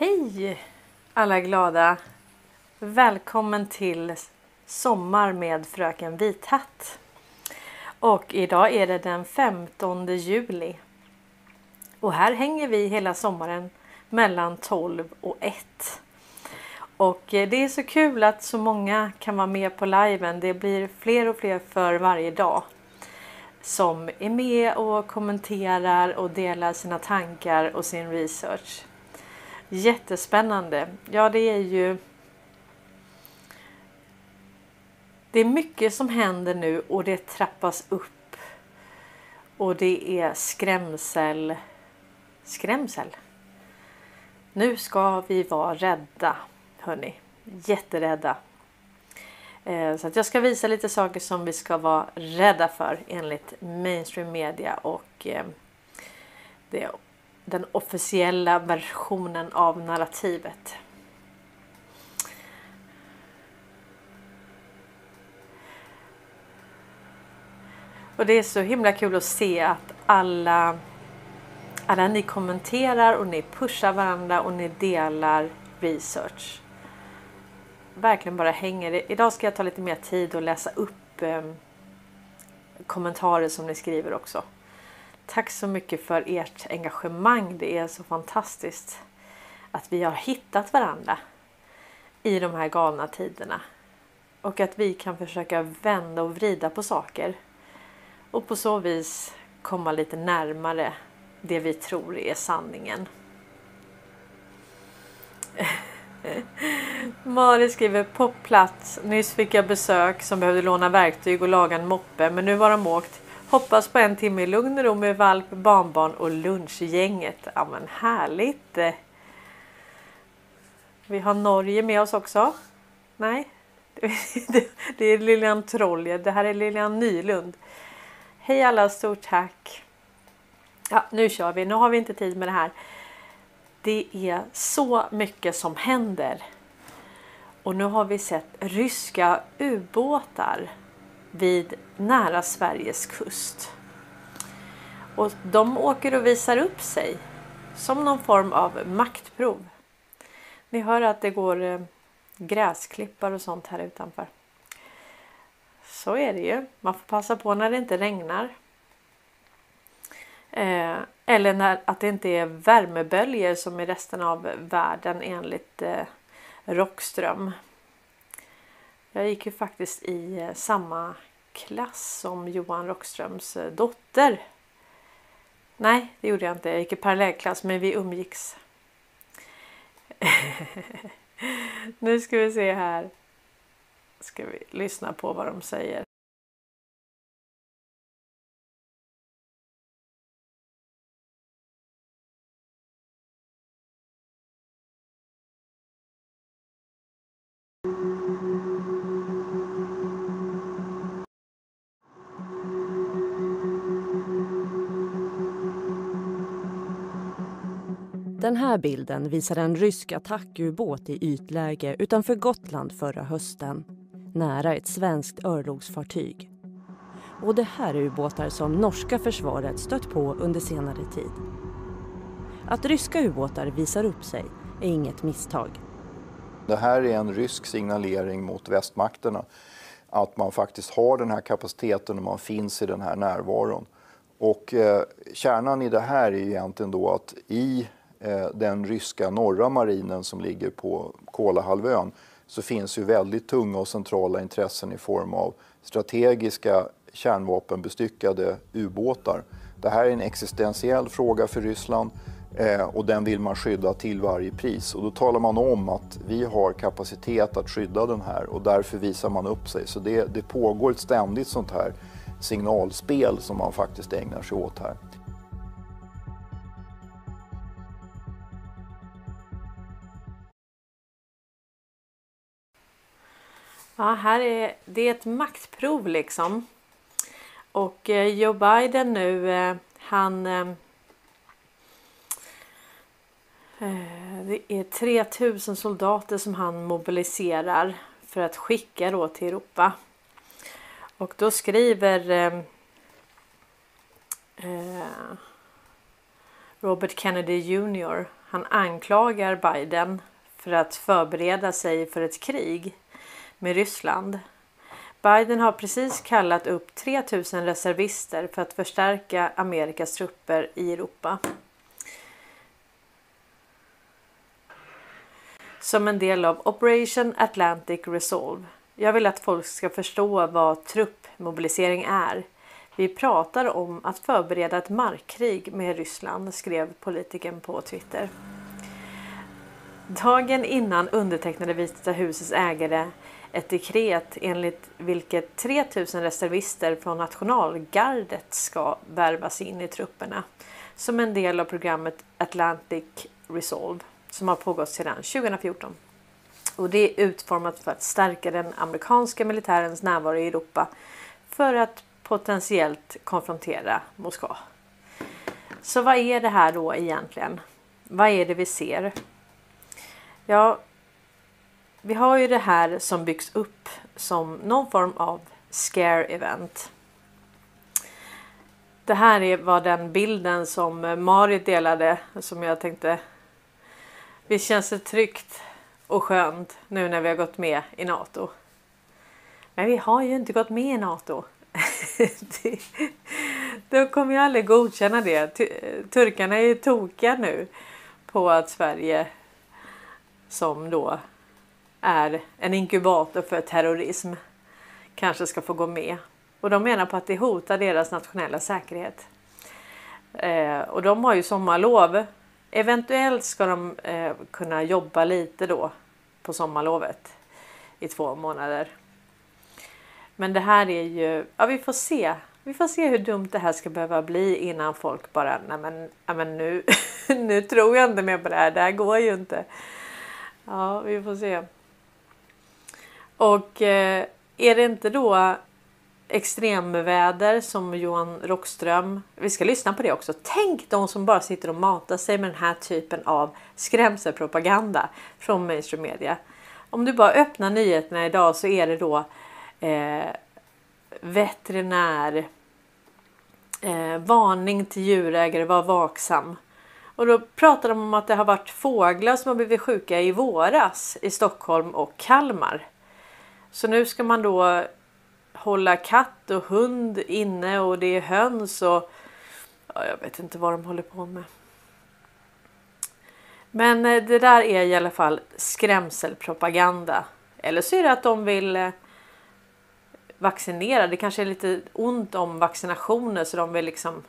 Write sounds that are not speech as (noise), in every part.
Hej alla glada! Välkommen till Sommar med Fröken Vithatt. Och idag är det den 15 juli. Och här hänger vi hela sommaren mellan 12 och 1. Och eh, det är så kul att så många kan vara med på liven. Det blir fler och fler för varje dag som är med och kommenterar och delar sina tankar och sin research. Jättespännande. Ja, det är ju. Det är mycket som händer nu och det trappas upp. Och det är skrämsel. Skrämsel. Nu ska vi vara rädda, hörni. Jätterädda. Eh, så att jag ska visa lite saker som vi ska vara rädda för enligt mainstream media och eh, det den officiella versionen av narrativet. Och det är så himla kul att se att alla, alla ni kommenterar och ni pushar varandra och ni delar research. Verkligen bara hänger. Idag ska jag ta lite mer tid och läsa upp eh, kommentarer som ni skriver också. Tack så mycket för ert engagemang. Det är så fantastiskt att vi har hittat varandra i de här galna tiderna. Och att vi kan försöka vända och vrida på saker. Och på så vis komma lite närmare det vi tror är sanningen. (laughs) Mari skriver på plats. Nyss fick jag besök som behövde låna verktyg och laga en moppe men nu var de åkt Hoppas på en timme i lugn och ro med valp, barnbarn och lunchgänget. Ja men härligt! Vi har Norge med oss också. Nej, (laughs) det är Lilian Trollje. Det här är Lilian Nylund. Hej alla, stort tack! Ja, nu kör vi. Nu har vi inte tid med det här. Det är så mycket som händer. Och nu har vi sett ryska ubåtar vid nära Sveriges kust. Och de åker och visar upp sig som någon form av maktprov. Ni hör att det går eh, gräsklippar och sånt här utanför. Så är det ju. Man får passa på när det inte regnar. Eh, eller när, att det inte är värmeböljor som i resten av världen enligt eh, Rockström. Jag gick ju faktiskt i eh, samma klass som Johan Rockströms eh, dotter. Nej, det gjorde jag inte. Jag gick i parallellklass, men vi umgicks. (laughs) nu ska vi se här. Ska vi lyssna på vad de säger. Här bilden visar en rysk attackubåt i ytläge utanför Gotland förra hösten, nära ett svenskt örlogsfartyg. Och det här är ubåtar som norska försvaret stött på under senare tid. Att ryska ubåtar visar upp sig är inget misstag. Det här är en rysk signalering mot västmakterna att man faktiskt har den här kapaciteten och man finns i den här närvaron. Och eh, kärnan i det här är egentligen då att i Eh, den ryska norra marinen som ligger på Kolahalvön så finns ju väldigt tunga och centrala intressen i form av strategiska kärnvapenbestyckade ubåtar. Det här är en existentiell fråga för Ryssland eh, och den vill man skydda till varje pris. Och då talar man om att vi har kapacitet att skydda den här och därför visar man upp sig. Så det, det pågår ett ständigt sånt här signalspel som man faktiskt ägnar sig åt här. Ja, här är det är ett maktprov liksom. Och eh, Joe Biden nu, eh, han... Eh, eh det är 3000 soldater som han mobiliserar för att skicka då till Europa. Och då skriver eh, eh, Robert Kennedy Jr. Han anklagar Biden för att förbereda sig för ett krig med Ryssland. Biden har precis kallat upp 3000 reservister för att förstärka Amerikas trupper i Europa. Som en del av Operation Atlantic Resolve. Jag vill att folk ska förstå vad truppmobilisering är. Vi pratar om att förbereda ett markkrig med Ryssland, skrev politikern på Twitter. Dagen innan undertecknade Vita husets ägare ett dekret enligt vilket 3000 reservister från nationalgardet ska värvas in i trupperna som en del av programmet Atlantic Resolve som har pågått sedan 2014. Och det är utformat för att stärka den amerikanska militärens närvaro i Europa för att potentiellt konfrontera Moskva. Så vad är det här då egentligen? Vad är det vi ser? Ja, vi har ju det här som byggs upp som någon form av scare event. Det här var den bilden som Marit delade som jag tänkte. Visst känns det tryggt och skönt nu när vi har gått med i Nato. Men vi har ju inte gått med i Nato. (laughs) De kommer ju aldrig godkänna det. Turkarna är ju tokiga nu på att Sverige som då är en inkubator för terrorism kanske ska få gå med. Och de menar på att det hotar deras nationella säkerhet. Eh, och de har ju sommarlov. Eventuellt ska de eh, kunna jobba lite då på sommarlovet i två månader. Men det här är ju, ja vi får se. Vi får se hur dumt det här ska behöva bli innan folk bara, nej men, nej men nu, (laughs) nu tror jag inte mer på det här, det här går ju inte. Ja, vi får se. Och eh, är det inte då extremväder som Johan Rockström. Vi ska lyssna på det också. Tänk de som bara sitter och matar sig med den här typen av skrämselpropaganda från mainstream media. Om du bara öppnar nyheterna idag så är det då eh, veterinär. Eh, varning till djurägare, var vaksam. Och då pratar de om att det har varit fåglar som har blivit sjuka i våras i Stockholm och Kalmar. Så nu ska man då hålla katt och hund inne och det är höns och ja, jag vet inte vad de håller på med. Men eh, det där är i alla fall skrämselpropaganda. Eller så är det att de vill eh, vaccinera. Det kanske är lite ont om vaccinationer så de vill liksom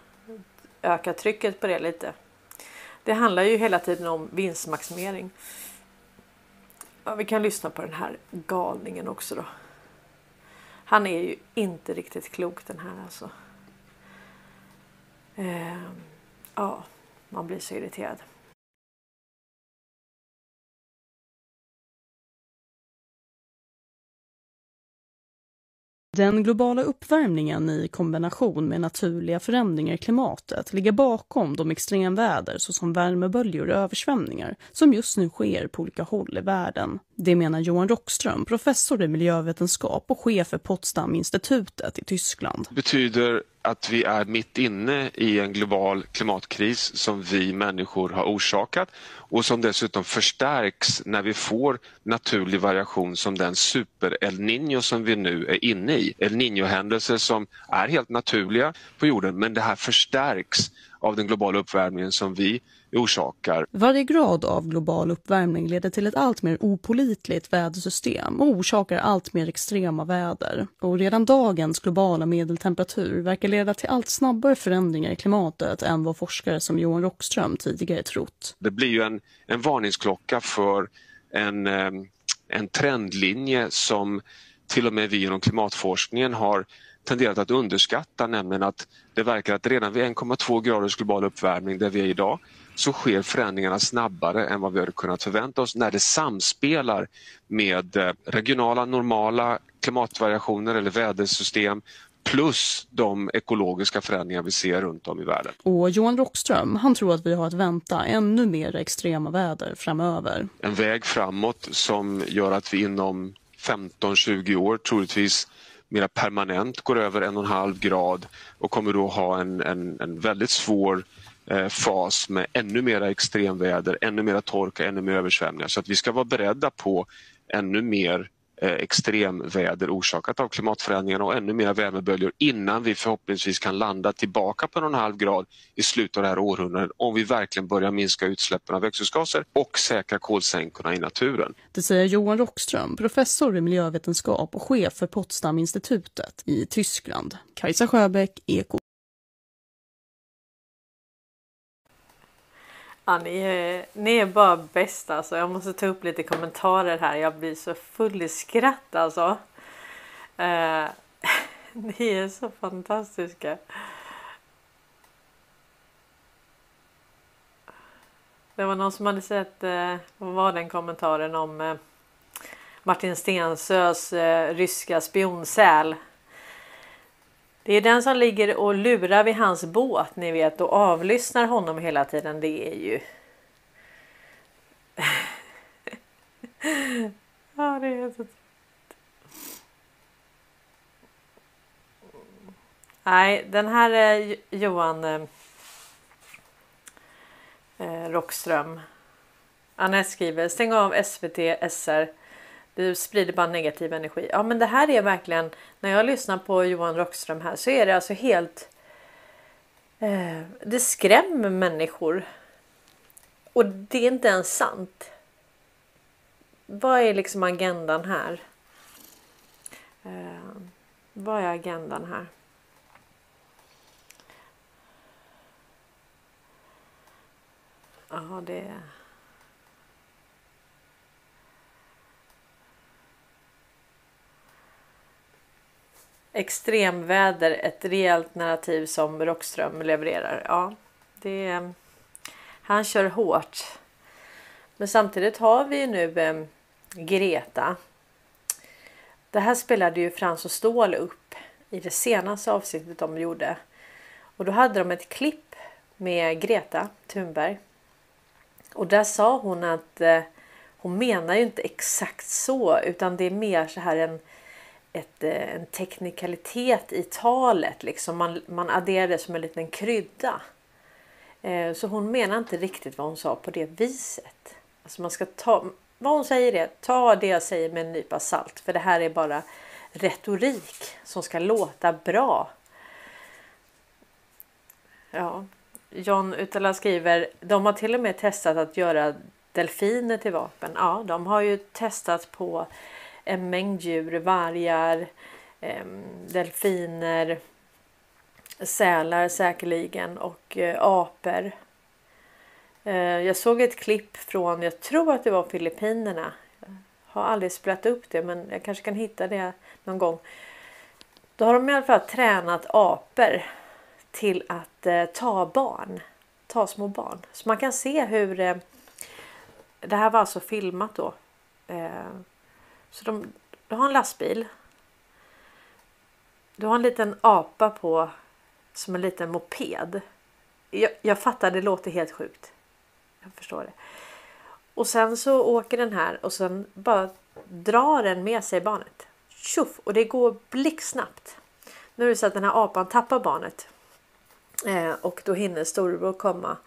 öka trycket på det lite. Det handlar ju hela tiden om vinstmaximering. Ja, vi kan lyssna på den här galningen också då. Han är ju inte riktigt klok den här alltså. Eh, ja, man blir så irriterad. Den globala uppvärmningen i kombination med naturliga förändringar i klimatet ligger bakom de extremväder såsom värmeböljor och översvämningar som just nu sker på olika håll i världen. Det menar Johan Rockström, professor i miljövetenskap och chef för Potsdam-institutet i Tyskland. Betyder att vi är mitt inne i en global klimatkris som vi människor har orsakat och som dessutom förstärks när vi får naturlig variation som den super-El Niño som vi nu är inne i. El Niño-händelser som är helt naturliga på jorden men det här förstärks av den globala uppvärmningen som vi orsakar. Varje grad av global uppvärmning leder till ett allt mer opolitligt vädersystem och orsakar allt mer extrema väder. Och redan dagens globala medeltemperatur verkar leda till allt snabbare förändringar i klimatet än vad forskare som Johan Rockström tidigare trott. Det blir ju en, en varningsklocka för en, en trendlinje som till och med vi inom klimatforskningen har tenderat att underskatta, nämligen att det verkar att redan vid 1,2 graders global uppvärmning där vi är idag så sker förändringarna snabbare än vad vi hade kunnat förvänta oss när det samspelar med eh, regionala normala klimatvariationer eller vädersystem plus de ekologiska förändringar vi ser runt om i världen. Och Johan Rockström, han tror att vi har att vänta ännu mer extrema väder framöver. En väg framåt som gör att vi inom 15-20 år troligtvis mera permanent går över en och en halv grad och kommer då ha en, en, en väldigt svår Eh, fas med ännu mera extremväder, ännu mera torka, ännu mer översvämningar. Så att vi ska vara beredda på ännu mer eh, extremväder orsakat av klimatförändringarna och ännu mer värmeböljor innan vi förhoppningsvis kan landa tillbaka på en halv grad i slutet av det här århundradet om vi verkligen börjar minska utsläppen av växthusgaser och säkra kolsänkorna i naturen. Det säger Johan Rockström, professor i miljövetenskap och chef för Potsdaminstitutet i Tyskland. Kajsa Sjöbäck, Eko. Ja, ni, är, ni är bara bäst alltså. Jag måste ta upp lite kommentarer här. Jag blir så full i skratt alltså. Eh, (laughs) ni är så fantastiska. Det var någon som hade sett, eh, vad var den kommentaren om eh, Martin Stensös eh, ryska spionsäl det är den som ligger och lurar vid hans båt ni vet och avlyssnar honom hela tiden. Det är ju... (laughs) ja, det är så... Nej, den här Johan eh, eh Rockström. Anette skriver stäng av SVT SR det sprider bara negativ energi. Ja, men det här är verkligen när jag lyssnar på Johan Rockström här så är det alltså helt. Eh, det skrämmer människor. Och det är inte ens sant. Vad är liksom agendan här? Eh, vad är agendan här? Ja, det extremväder ett rejält narrativ som Rockström levererar. Ja, det, han kör hårt. Men samtidigt har vi ju nu eh, Greta. Det här spelade ju Frans och Ståhl upp i det senaste avsnittet de gjorde. Och då hade de ett klipp med Greta Thunberg. Och där sa hon att eh, hon menar ju inte exakt så utan det är mer så här en ett, eh, en teknikalitet i talet. Liksom. Man, man adderar det som en liten krydda. Eh, så hon menar inte riktigt vad hon sa på det viset. Alltså man ska ta, vad hon säger är, ta det jag säger med en nypa salt. För det här är bara retorik som ska låta bra. Ja, John Utala skriver, de har till och med testat att göra delfiner till vapen. Ja, de har ju testat på en mängd djur, vargar, delfiner, sälar säkerligen och eh, apor. Eh, jag såg ett klipp från, jag tror att det var Filippinerna. Jag har aldrig spelat upp det men jag kanske kan hitta det någon gång. Då har de i alla fall tränat apor till att eh, ta barn, ta små barn. Så man kan se hur det här var alltså filmat då. Så de, du har en lastbil. Du har en liten apa på som en liten moped. Jag, jag fattar, det låter helt sjukt. Jag förstår det. Och sen så åker den här och sen bara drar den med sig barnet. Tjoff! Och det går blixtsnabbt. Nu är det så att den här apan tappar barnet. Eh, och då hinner storebror komma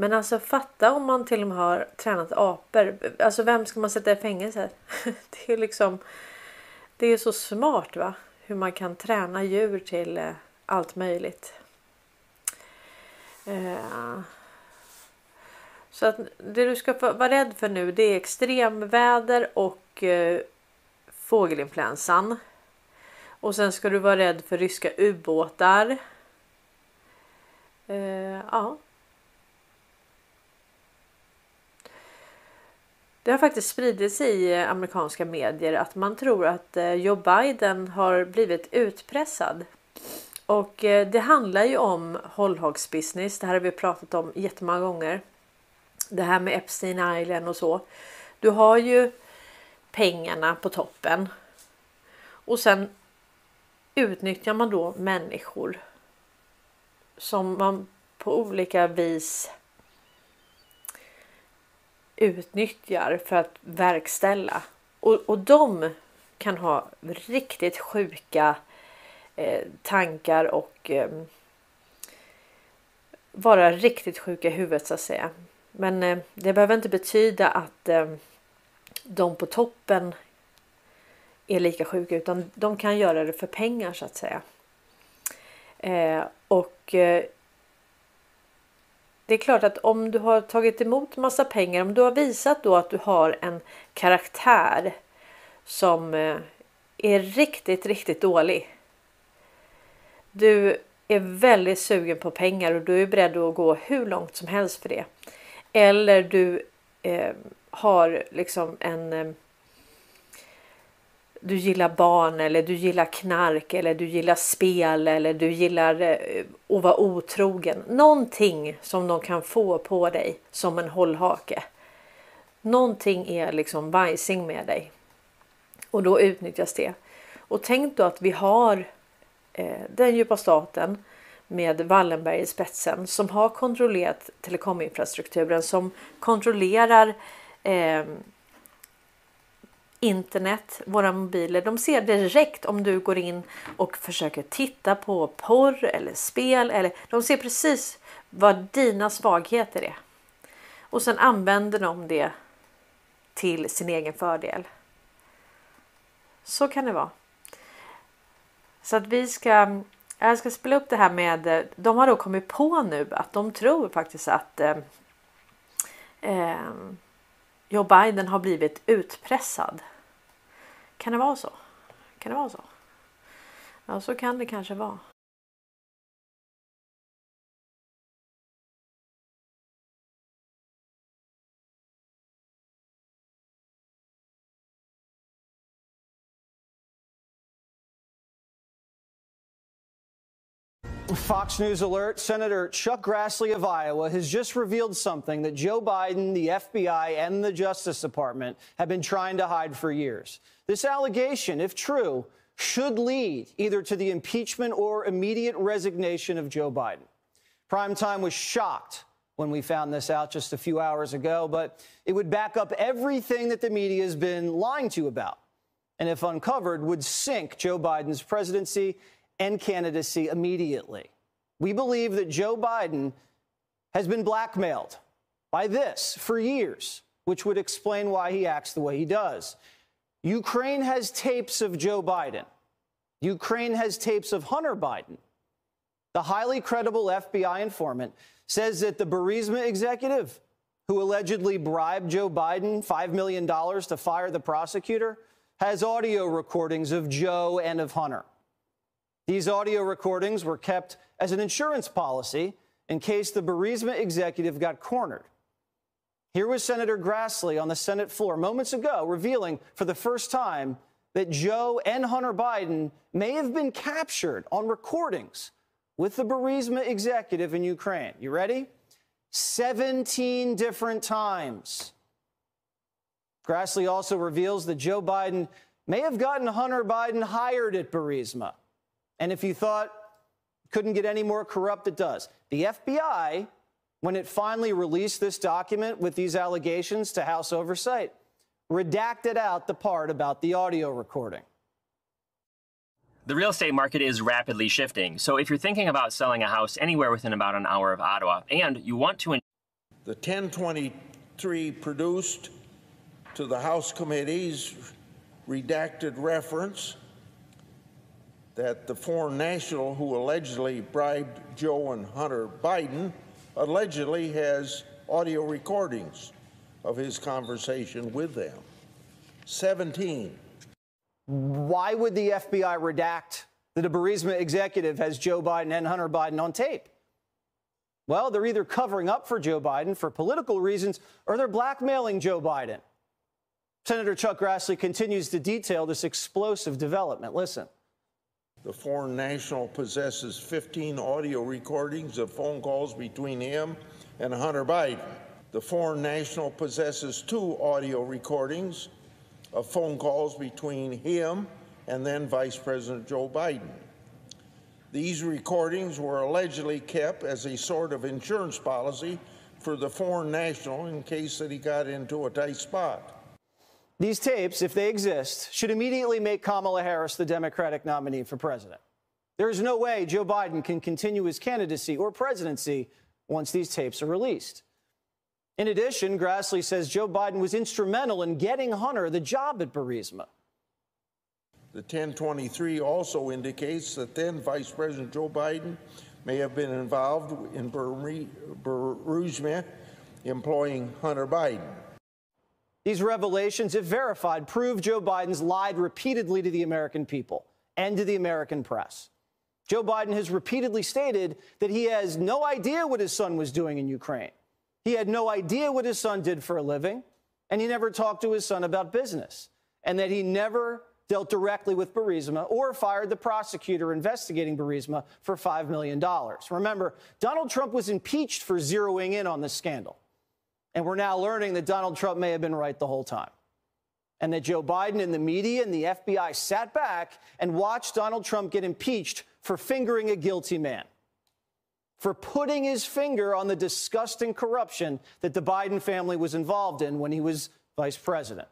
men alltså fatta om man till och med har tränat apor. Alltså vem ska man sätta i fängelse? (laughs) Det är liksom. Det är så smart va? Hur man kan träna djur till eh, allt möjligt. Eh, så att det du ska vara rädd för nu det är extremväder och eh, fågelinfluensan. Och sen ska du vara rädd för ryska ubåtar. ja, Det har faktiskt spridit sig i amerikanska medier att man tror att eh, Joe Biden har blivit utpressad. Och eh, det handlar ju om hållhagsbusiness. Det här har vi pratat om jättemånga gånger. Det här med Epstein Island och så. Du har ju pengarna på toppen. Och sen utnyttjar man då människor. Som man på olika vis utnyttjar för att verkställa. Och, och de kan ha riktigt sjuka eh, tankar och eh, vara riktigt sjuka i huvudet så att säga. Men eh, det behöver inte betyda att eh, de på toppen är lika sjuka utan de kan göra det för pengar så att säga. Eh, och eh, det är klart att om du har tagit emot massa pengar, om du har visat då att du har en karaktär som eh, är riktigt, riktigt dålig. Du är väldigt sugen på pengar och du är beredd att gå hur långt som helst för det. Eller du eh, har liksom en eh, du gillar barn eller du gillar knark eller du gillar spel eller du gillar eh, att vara otrogen. Någonting som de kan få på dig som en hållhake. Någonting är liksom bajsing med dig. Och då utnyttjas det. Och tänk då att vi har eh, den djupa staten med Wallenberg i spetsen som har kontrollerat telekominfrastrukturen som kontrollerar eh, internet, våra mobiler, de ser direkt om du går in och försöker titta på porr eller spel. Eller, de ser precis vad dina svagheter är. Och sen använder de det till sin egen fördel. Så kan det vara. Så att vi ska jag ska spela upp det här med. De har då kommit på nu att de tror faktiskt att eh, eh, Joe Biden har blivit utpressad. Kan det vara så? Kan det vara så? Ja, så kan det kanske vara. Fox News alert Senator Chuck Grassley of Iowa has just revealed something that Joe Biden, the FBI, and the Justice Department have been trying to hide for years. This allegation, if true, should lead either to the impeachment or immediate resignation of Joe Biden. Primetime was shocked when we found this out just a few hours ago, but it would back up everything that the media has been lying to about. And if uncovered, would sink Joe Biden's presidency and candidacy immediately. We believe that Joe Biden has been blackmailed by this for years, which would explain why he acts the way he does. Ukraine has tapes of Joe Biden. Ukraine has tapes of Hunter Biden. The highly credible FBI informant says that the Burisma executive, who allegedly bribed Joe Biden $5 million to fire the prosecutor, has audio recordings of Joe and of Hunter. These audio recordings were kept as an insurance policy in case the Burisma executive got cornered. Here was Senator Grassley on the Senate floor moments ago revealing for the first time that Joe and Hunter Biden may have been captured on recordings with the Burisma executive in Ukraine. You ready? 17 different times. Grassley also reveals that Joe Biden may have gotten Hunter Biden hired at Burisma. And if you thought couldn't get any more corrupt, it does. The FBI, when it finally released this document with these allegations to House Oversight, redacted out the part about the audio recording. The real estate market is rapidly shifting. So if you're thinking about selling a house anywhere within about an hour of Ottawa and you want to. The 1023 produced to the House committees redacted reference that the foreign national who allegedly bribed Joe and Hunter Biden allegedly has audio recordings of his conversation with them. 17. Why would the FBI redact that a Burisma executive has Joe Biden and Hunter Biden on tape? Well, they're either covering up for Joe Biden for political reasons or they're blackmailing Joe Biden. Senator Chuck Grassley continues to detail this explosive development. Listen. The foreign national possesses 15 audio recordings of phone calls between him and Hunter Biden. The foreign national possesses two audio recordings of phone calls between him and then Vice President Joe Biden. These recordings were allegedly kept as a sort of insurance policy for the foreign national in case that he got into a tight spot. These tapes, if they exist, should immediately make Kamala Harris the Democratic nominee for president. There is no way Joe Biden can continue his candidacy or presidency once these tapes are released. In addition, Grassley says Joe Biden was instrumental in getting Hunter the job at Burisma. The 1023 also indicates that then Vice President Joe Biden may have been involved in Burisma employing Hunter Biden. These revelations, if verified, prove Joe Biden's lied repeatedly to the American people and to the American press. Joe Biden has repeatedly stated that he has no idea what his son was doing in Ukraine. He had no idea what his son did for a living, and he never talked to his son about business, and that he never dealt directly with Burisma or fired the prosecutor investigating Burisma for $5 million. Remember, Donald Trump was impeached for zeroing in on this scandal. And we're now learning that Donald Trump may have been right the whole time. And that Joe Biden and the media and the FBI sat back and watched Donald Trump get impeached for fingering a guilty man, for putting his finger on the disgusting corruption that the Biden family was involved in when he was vice president.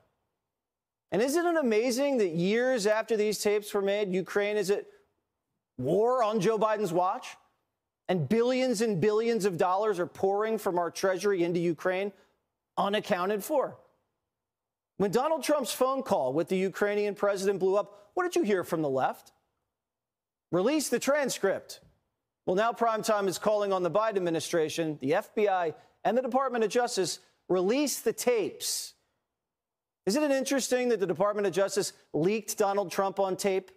And isn't it amazing that years after these tapes were made, Ukraine is at war on Joe Biden's watch? And billions and billions of dollars are pouring from our treasury into Ukraine unaccounted for. When Donald Trump's phone call with the Ukrainian president blew up, what did you hear from the left? Release the transcript. Well, now primetime is calling on the Biden administration, the FBI, and the Department of Justice release the tapes. Isn't it interesting that the Department of Justice leaked Donald Trump on tape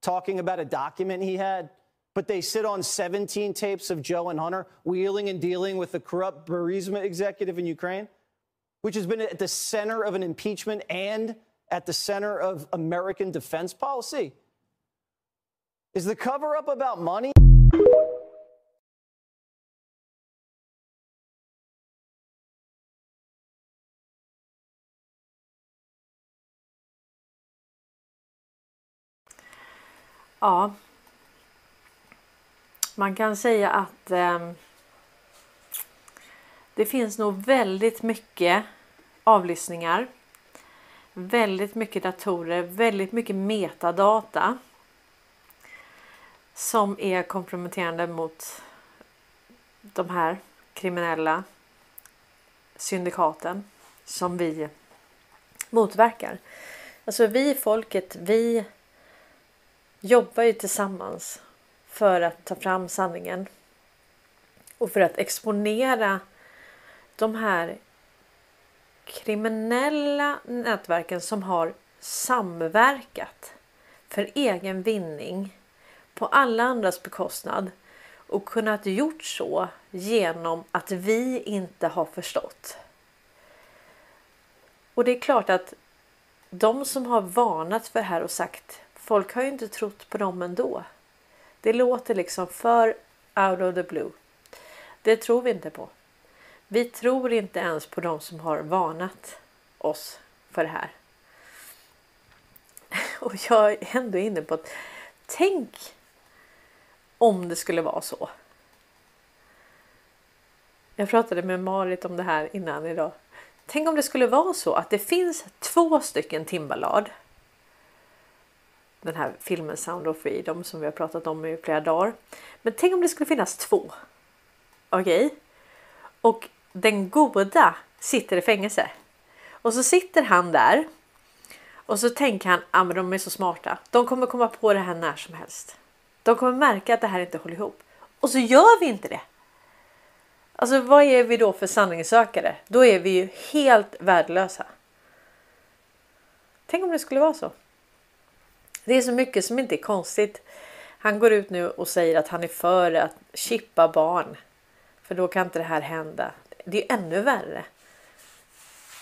talking about a document he had? But they sit on 17 tapes of Joe and Hunter wheeling and dealing with the corrupt Burisma executive in Ukraine, which has been at the center of an impeachment and at the center of American defense policy. Is the cover up about money? Ja. Man kan säga att eh, det finns nog väldigt mycket avlyssningar. Väldigt mycket datorer, väldigt mycket metadata. Som är komprometterande mot de här kriminella syndikaten som vi motverkar. Alltså vi folket, vi jobbar ju tillsammans för att ta fram sanningen och för att exponera de här kriminella nätverken som har samverkat för egen vinning på alla andras bekostnad och kunnat gjort så genom att vi inte har förstått. Och det är klart att de som har varnat för det här och sagt folk har ju inte trott på dem ändå. Det låter liksom för out of the blue. Det tror vi inte på. Vi tror inte ens på de som har varnat oss för det här. (laughs) Och jag är ändå inne på att tänk om det skulle vara så. Jag pratade med Marit om det här innan idag. Tänk om det skulle vara så att det finns två stycken Timbalad den här filmen Sound of Freedom som vi har pratat om i flera dagar. Men tänk om det skulle finnas två. Okej? Okay? Och den goda sitter i fängelse. Och så sitter han där. Och så tänker han, att ah, men de är så smarta. De kommer komma på det här när som helst. De kommer märka att det här inte håller ihop. Och så gör vi inte det. Alltså vad är vi då för sanningssökare? Då är vi ju helt värdelösa. Tänk om det skulle vara så. Det är så mycket som inte är konstigt. Han går ut nu och säger att han är för att chippa barn. För då kan inte det här hända. Det är ännu värre.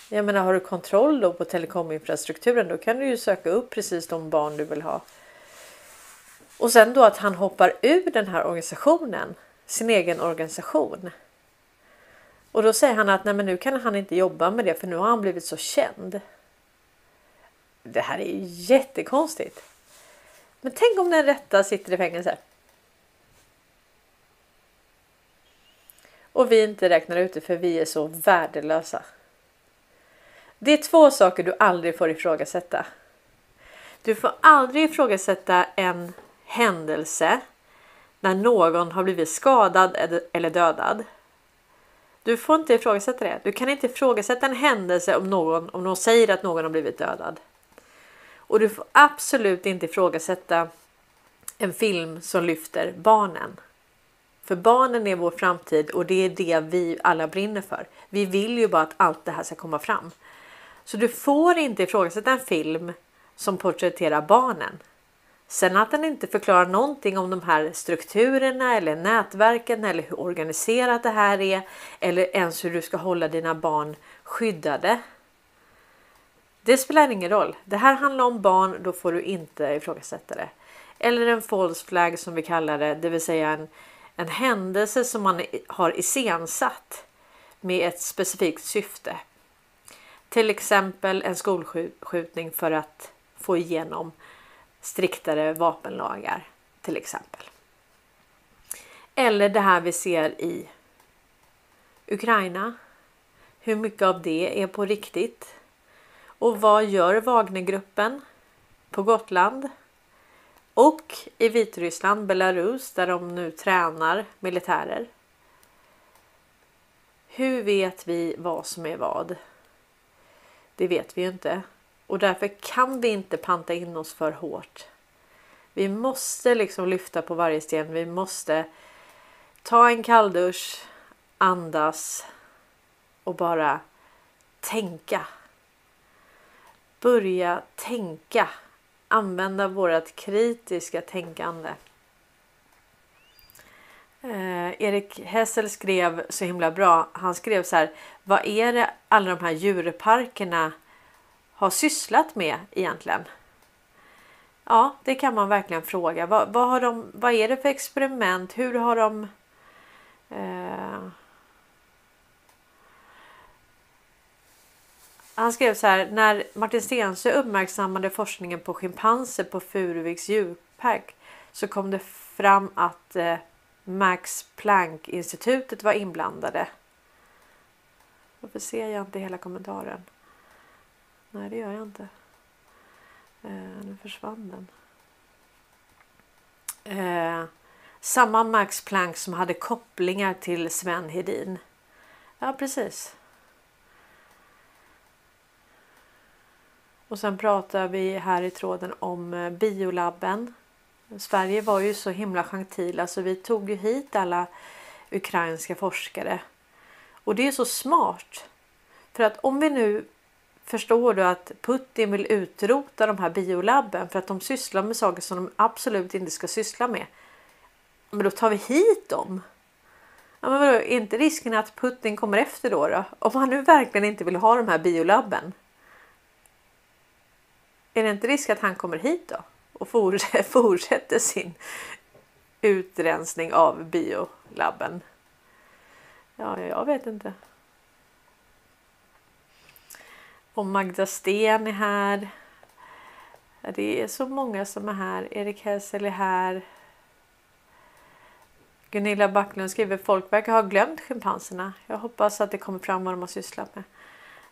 Jag menar, har du kontroll då på telekominfrastrukturen då kan du ju söka upp precis de barn du vill ha. Och sen då att han hoppar ur den här organisationen, sin egen organisation. Och då säger han att nej, men nu kan han inte jobba med det för nu har han blivit så känd. Det här är jättekonstigt. Men tänk om den rätta sitter i fängelse. Och vi inte räknar ut det för vi är så värdelösa. Det är två saker du aldrig får ifrågasätta. Du får aldrig ifrågasätta en händelse när någon har blivit skadad eller dödad. Du får inte ifrågasätta det. Du kan inte ifrågasätta en händelse om någon, om någon säger att någon har blivit dödad. Och du får absolut inte ifrågasätta en film som lyfter barnen. För barnen är vår framtid och det är det vi alla brinner för. Vi vill ju bara att allt det här ska komma fram. Så du får inte ifrågasätta en film som porträtterar barnen. Sen att den inte förklarar någonting om de här strukturerna eller nätverken eller hur organiserat det här är eller ens hur du ska hålla dina barn skyddade. Det spelar ingen roll. Det här handlar om barn, då får du inte ifrågasätta det. Eller en false flag som vi kallar det, det vill säga en, en händelse som man har iscensatt med ett specifikt syfte. Till exempel en skolskjutning för att få igenom striktare vapenlagar till exempel. Eller det här vi ser i Ukraina. Hur mycket av det är på riktigt? Och vad gör Wagnergruppen på Gotland? Och i Vitryssland, Belarus, där de nu tränar militärer. Hur vet vi vad som är vad? Det vet vi ju inte. Och därför kan vi inte panta in oss för hårt. Vi måste liksom lyfta på varje sten. Vi måste ta en kalldusch, andas och bara tänka. Börja tänka. Använda vårt kritiska tänkande. Eh, Erik Hessel skrev så himla bra. Han skrev så här. Vad är det alla de här djurparkerna har sysslat med egentligen? Ja, det kan man verkligen fråga. Vad, vad, har de, vad är det för experiment? Hur har de... Eh... Han skrev så här. När Martin Stensö uppmärksammade forskningen på schimpanser på Furuviks djurpark så kom det fram att eh, Max Planck-institutet var inblandade. Varför ser jag inte hela kommentaren? Nej, det gör jag inte. Eh, nu försvann den. Eh, samma Max Planck som hade kopplingar till Sven Hedin. Ja, precis. Och sen pratar vi här i tråden om eh, biolabben. Sverige var ju så himla gentila så vi tog ju hit alla ukrainska forskare. Och det är så smart. För att om vi nu förstår du att Putin vill utrota de här biolabben för att de sysslar med saker som de absolut inte ska syssla med. Men då tar vi hit dem. Ja, men vadå, är inte risken att Putin kommer efter då, då? Om han nu verkligen inte vill ha de här biolabben. Är det inte risk att han kommer hit då och (laughs) fortsätter sin utrensning av biolabben? Ja, jag vet inte. Och Magda Sten är här. Det är så många som är här. Erik Hessel är här. Gunilla Backlund skriver folk verkar ha glömt schimpanserna. Jag hoppas att det kommer fram vad de har sysslat med.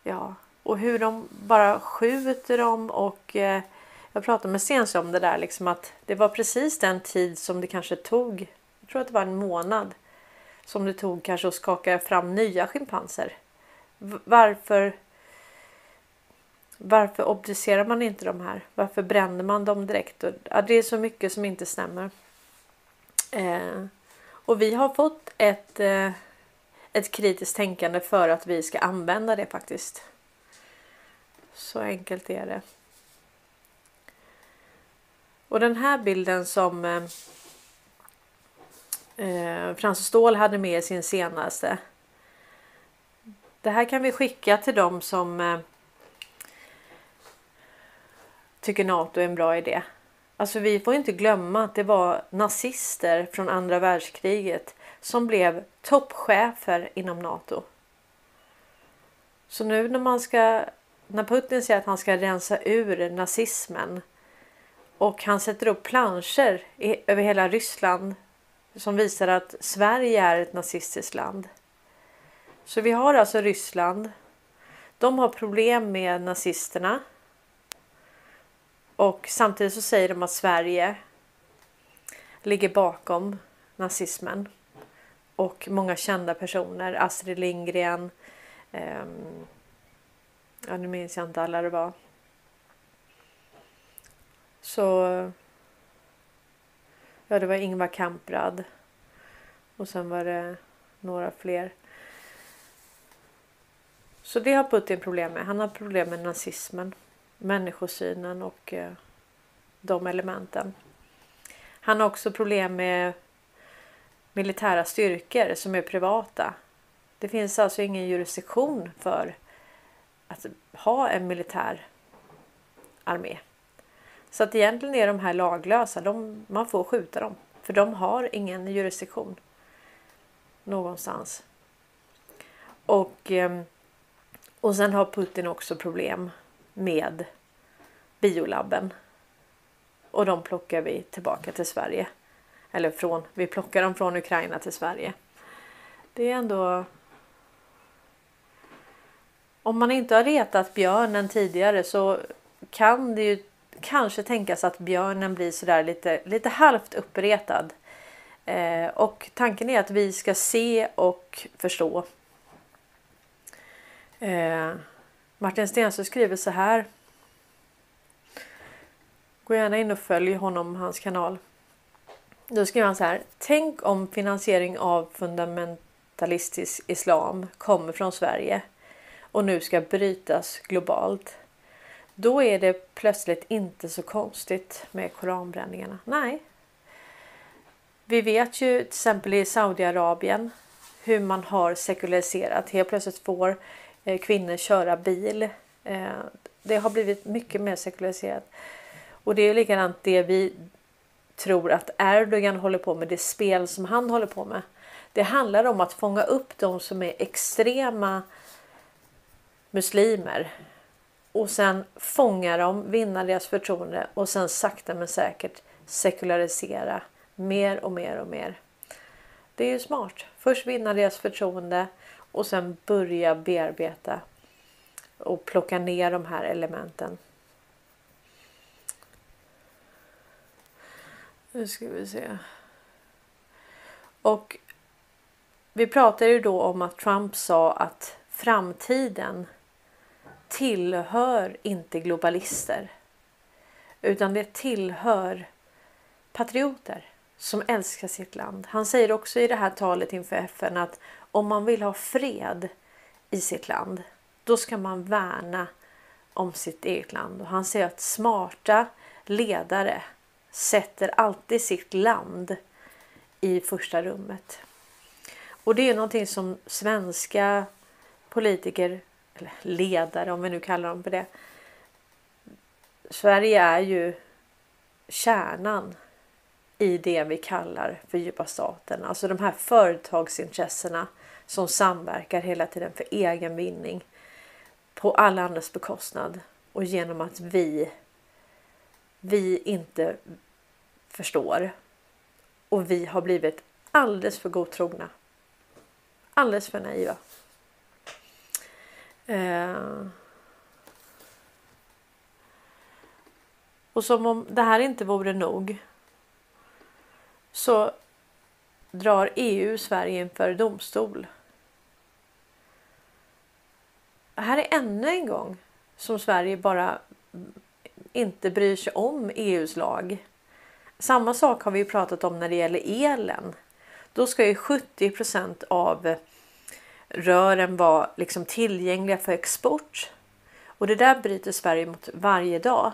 Ja, och hur de bara skjuter dem och eh, jag pratade med Stensö om det där liksom att det var precis den tid som det kanske tog. Jag tror att det var en månad som det tog kanske att skaka fram nya schimpanser. Varför varför obducerar man inte de här? Varför bränner man dem direkt? Ja, det är så mycket som inte stämmer. Eh, och vi har fått ett, eh, ett kritiskt tänkande för att vi ska använda det faktiskt. Så enkelt är det. Och den här bilden som eh, eh, Frans Ståhl hade med i sin senaste. Det här kan vi skicka till dem som eh, tycker NATO är en bra idé. Alltså vi får inte glömma att det var nazister från andra världskriget som blev toppchefer inom NATO. Så nu när man ska när Putin säger att han ska rensa ur nazismen och han sätter upp planscher över hela Ryssland som visar att Sverige är ett nazistiskt land. Så vi har alltså Ryssland. De har problem med nazisterna. Och samtidigt så säger de att Sverige ligger bakom nazismen. och många kända personer. Astrid Lindgren. Eh, ja, nu minns jag inte alla det var. Så... Ja, det var Ingvar Kamprad. Och sen var det några fler. Så det har Putin problem med. Han har problem med nazismen, människosynen och eh, de elementen. Han har också problem med militära styrkor som är privata. Det finns alltså ingen jurisdiktion för att ha en militär armé. Så att egentligen är de här laglösa. De, man får skjuta dem. För de har ingen jurisdiktion. Någonstans. Och, ehm, och sen har Putin också problem med biolabben. Och de plockar vi tillbaka till Sverige. Eller från, vi plockar dem från Ukraina till Sverige. Det är ändå... Om man inte har retat björnen tidigare så kan det ju kanske tänkas att björnen blir sådär lite, lite halvt uppretad. Eh, och tanken är att vi ska se och förstå. Eh, Martin Stensö skriver så här. Gå gärna in och följ honom, hans kanal. Då skriver han så här. Tänk om finansiering av fundamentalistisk islam kommer från Sverige och nu ska brytas globalt. Då är det plötsligt inte så konstigt med koranbränningarna. Nej. Vi vet ju till exempel i Saudiarabien hur man har sekulariserat. Helt plötsligt får eh, kvinnor köra bil. Eh, det har blivit mycket mer sekulariserat. Och det är likadant det vi tror att Erdogan håller på med, det spel som han håller på med. Det handlar om att fånga upp de som är extrema muslimer och sen fånga dem, vinna deras förtroende och sen sakta men säkert sekularisera mer och mer och mer. Det är ju smart. Först vinna deras förtroende och sen börja bearbeta och plocka ner de här elementen. Nu ska vi se. Och vi pratade ju då om att Trump sa att framtiden tillhör inte globalister. Utan det tillhör patrioter som älskar sitt land. Han säger också i det här talet inför FN att om man vill ha fred i sitt land, då ska man värna om sitt eget land. Och han säger att smarta ledare sätter alltid sitt land i första rummet. Och det är någonting som svenska politiker eller ledare om vi nu kallar dem för det. Sverige är ju kärnan i det vi kallar för djupa staten. Alltså de här företagsintressena som samverkar hela tiden för egen vinning på alla andras bekostnad och genom att vi vi inte förstår och vi har blivit alldeles för godtrogna. Alldeles för naiva. Eh. Och som om det här inte vore nog så drar EU Sverige inför domstol. Här är ännu en gång som Sverige bara inte bryr sig om EUs lag. Samma sak har vi pratat om när det gäller elen. Då ska ju 70% av rören var liksom tillgängliga för export. Och det där bryter Sverige mot varje dag.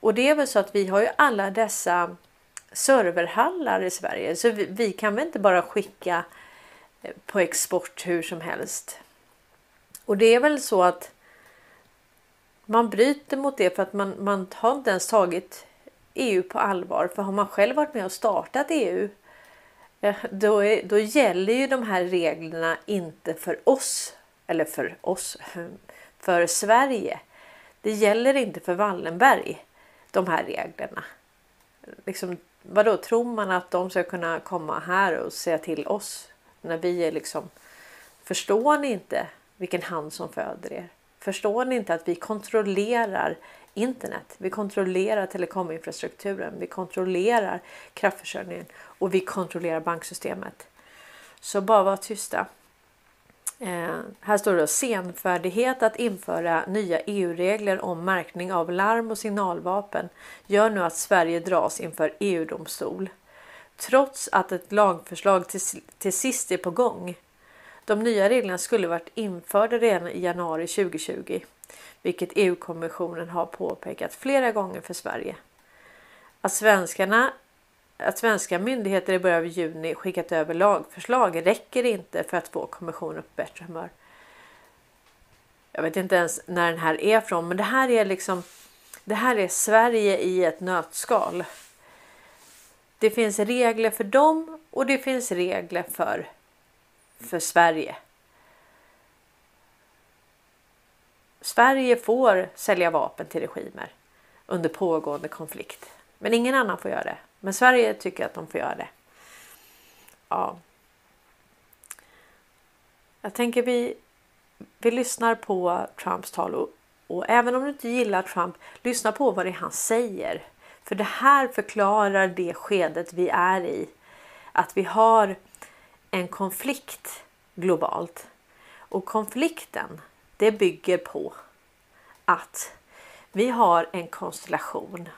Och det är väl så att vi har ju alla dessa serverhallar i Sverige så vi, vi kan väl inte bara skicka eh, på export hur som helst. Och det är väl så att man bryter mot det för att man, man har inte ens tagit EU på allvar. För har man själv varit med och startat EU då, är, då gäller ju de här reglerna inte för oss eller för oss, för Sverige. Det gäller inte för Wallenberg, de här reglerna. Liksom, vadå, tror man att de ska kunna komma här och säga till oss när vi är liksom... Förstår ni inte vilken hand som föder er? Förstår ni inte att vi kontrollerar internet? Vi kontrollerar telekominfrastrukturen. Vi kontrollerar kraftförsörjningen och vi kontrollerar banksystemet. Så bara var tysta. Eh, här står det senfärdighet att införa nya EU-regler om märkning av larm och signalvapen gör nu att Sverige dras inför EU-domstol. Trots att ett lagförslag till, till sist är på gång. De nya reglerna skulle varit införda redan i januari 2020, vilket EU-kommissionen har påpekat flera gånger för Sverige. Att svenskarna att svenska myndigheter i början av juni skickat över lagförslag räcker inte för att få kommissionen på bättre humör. Jag vet inte ens när den här är från, men det här är liksom. Det här är Sverige i ett nötskal. Det finns regler för dem och det finns regler för för Sverige. Sverige får sälja vapen till regimer under pågående konflikt, men ingen annan får göra det. Men Sverige tycker att de får göra det. Ja. Jag tänker vi, vi lyssnar på Trumps tal och, och även om du inte gillar Trump, lyssna på vad det är han säger. För det här förklarar det skedet vi är i. Att vi har en konflikt globalt. Och konflikten, det bygger på att vi har en konstellation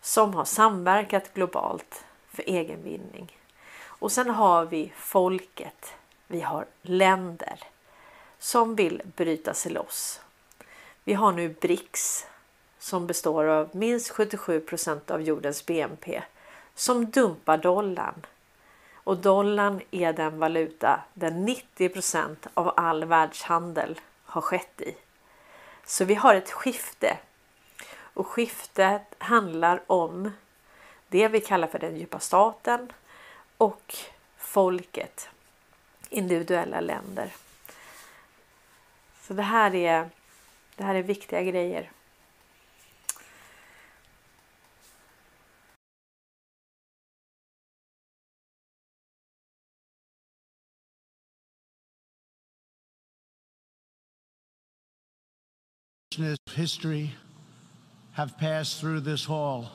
som har samverkat globalt för egen vinning. Och sen har vi folket. Vi har länder som vill bryta sig loss. Vi har nu BRICS som består av minst 77% av jordens BNP som dumpar dollarn. Och dollarn är den valuta där 90% av all världshandel har skett i. Så vi har ett skifte och skiftet handlar om det vi kallar för den djupa staten och folket. Individuella länder. Så det här är, det här är viktiga grejer. History have passed through this hall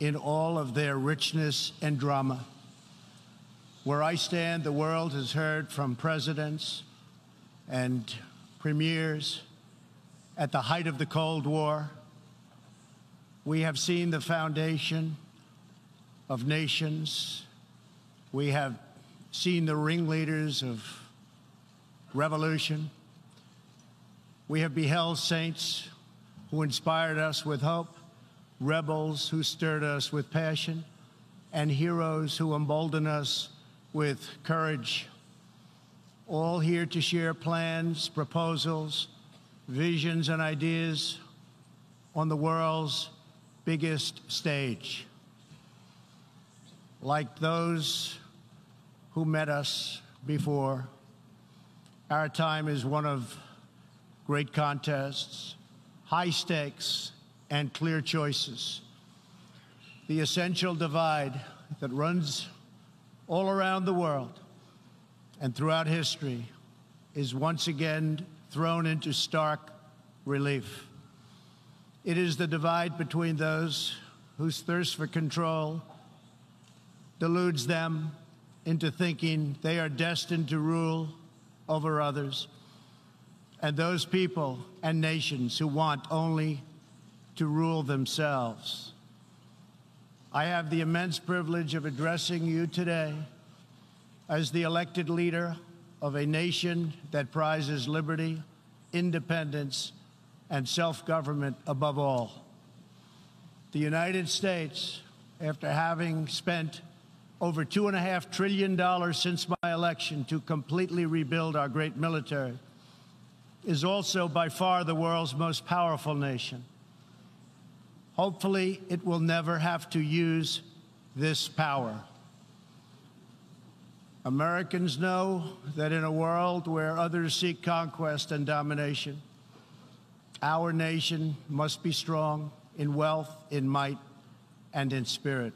in all of their richness and drama. Where I stand, the world has heard from presidents and premiers at the height of the Cold War. We have seen the foundation of nations. We have seen the ringleaders of revolution. We have beheld saints who inspired us with hope, rebels who stirred us with passion, and heroes who embolden us with courage. All here to share plans, proposals, visions, and ideas on the world's biggest stage. Like those who met us before, our time is one of great contests, high stakes, and clear choices. The essential divide that runs all around the world and throughout history is once again thrown into stark relief. It is the divide between those whose thirst for control deludes them into thinking they are destined to rule over others and those people and nations who want only to rule themselves. I have the immense privilege of addressing you today as the elected leader of a nation that prizes liberty, independence, and self government above all. The United States, after having spent over $2.5 trillion since my election to completely rebuild our great military, is also by far the world's most powerful nation. Hopefully, it will never have to use this power. Americans know that in a world where others seek conquest and domination, our nation must be strong in wealth, in might, and in spirit.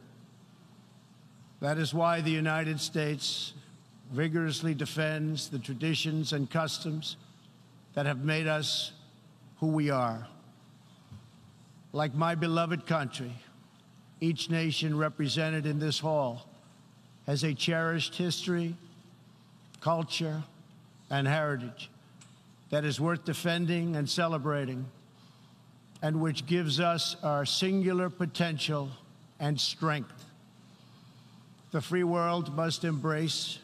That is why the United States vigorously defends the traditions and customs that have made us who we are. Like my beloved country, each nation represented in this hall has a cherished history culture, and heritage that is worth defending and celebrating, and which gives us our singular potential and strength. The free world must embrace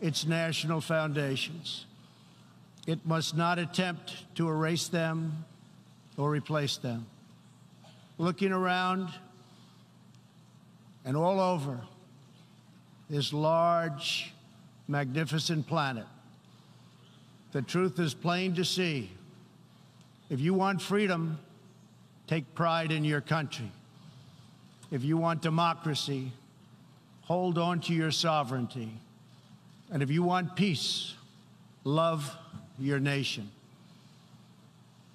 its national foundations. It must not attempt to erase them or replace them. Looking around and all over this large, magnificent planet, the truth is plain to see. If you want freedom, take pride in your country. If you want democracy, hold on to your sovereignty. And if you want peace, love your nation.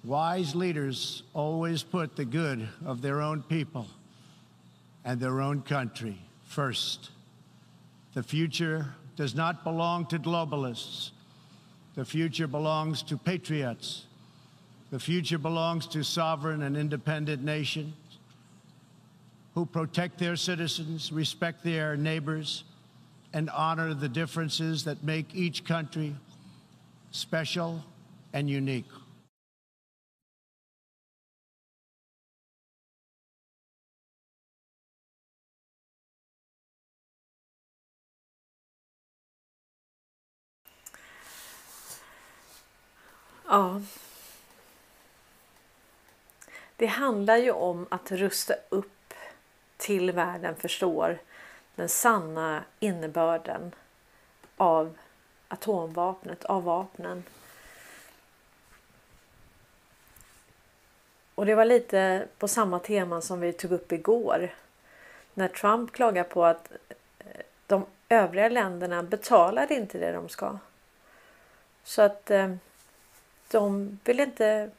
Wise leaders always put the good of their own people and their own country first. The future does not belong to globalists. The future belongs to patriots. The future belongs to sovereign and independent nations who protect their citizens, respect their neighbors, and honor the differences that make each country special and unique. Ja. Det handlar ju om att rusta upp till världen förstår den sanna innebörden av atomvapnet, av vapnen. Och det var lite på samma tema som vi tog upp igår. När Trump klagar på att eh, de övriga länderna betalar inte det de ska. Så att eh, de vill inte.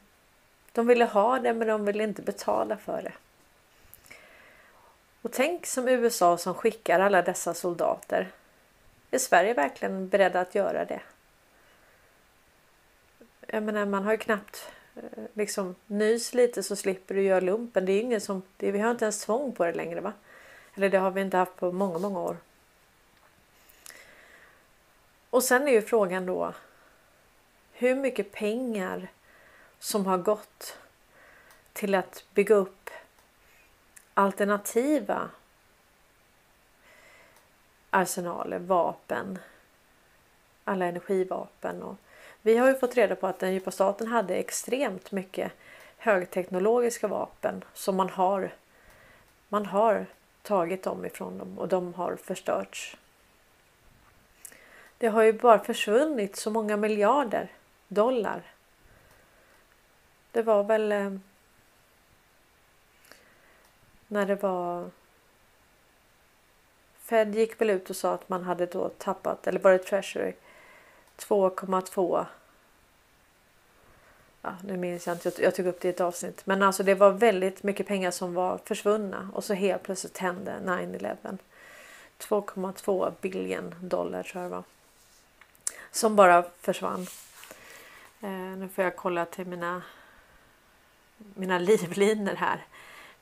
De ville ha det men de vill inte betala för det. Och tänk som USA som skickar alla dessa soldater. Är Sverige verkligen beredda att göra det? Jag menar, man har ju knappt eh, liksom nys lite så slipper du göra lumpen. Det är ingen som, det, vi har inte ens tvång på det längre va? Eller det har vi inte haft på många, många år. Och sen är ju frågan då hur mycket pengar som har gått till att bygga upp alternativa arsenaler, vapen, alla energivapen. Och vi har ju fått reda på att den djupa staten hade extremt mycket högteknologiska vapen som man har, man har tagit dem ifrån dem och de har förstörts. Det har ju bara försvunnit så många miljarder dollar. Det var väl eh, när det var Fed gick väl ut och sa att man hade då tappat, eller var det Treasury, 2,2 Ja, nu minns jag inte, jag tog upp det i ett avsnitt. Men alltså det var väldigt mycket pengar som var försvunna och så helt plötsligt hände 9-11. 2,2 billion dollar tror jag det var. Som bara försvann. Eh, nu får jag kolla till mina, mina (laughs) livlinor här.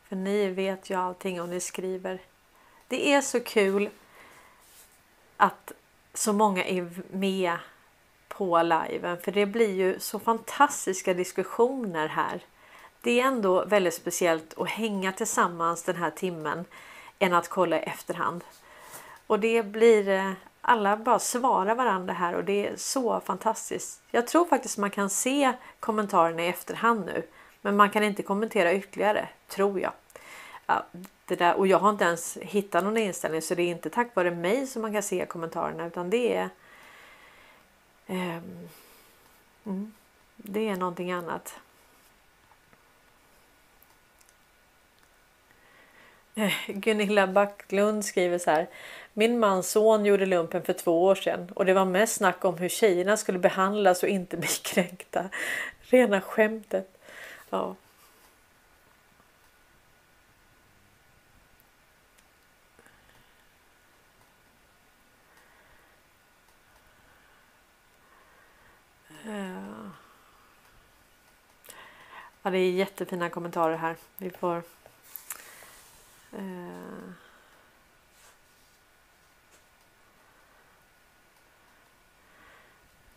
För ni vet ju allting och ni skriver. Det är så kul att så många är med på liven för det blir ju så fantastiska diskussioner här. Det är ändå väldigt speciellt att hänga tillsammans den här timmen än att kolla i efterhand. Och det blir eh, alla bara svarar varandra här och det är så fantastiskt. Jag tror faktiskt man kan se kommentarerna i efterhand nu, men man kan inte kommentera ytterligare tror jag. Ja, det där, och jag har inte ens hittat någon inställning så det är inte tack vare mig som man kan se kommentarerna utan det är um, mm, Det är någonting annat. (laughs) Gunilla Backlund skriver så här. Min mans son gjorde lumpen för två år sedan och det var mest snack om hur tjejerna skulle behandlas och inte bli (laughs) kränkta. Rena skämtet. Ja. Ja, det är jättefina kommentarer här. Vi får... Eh...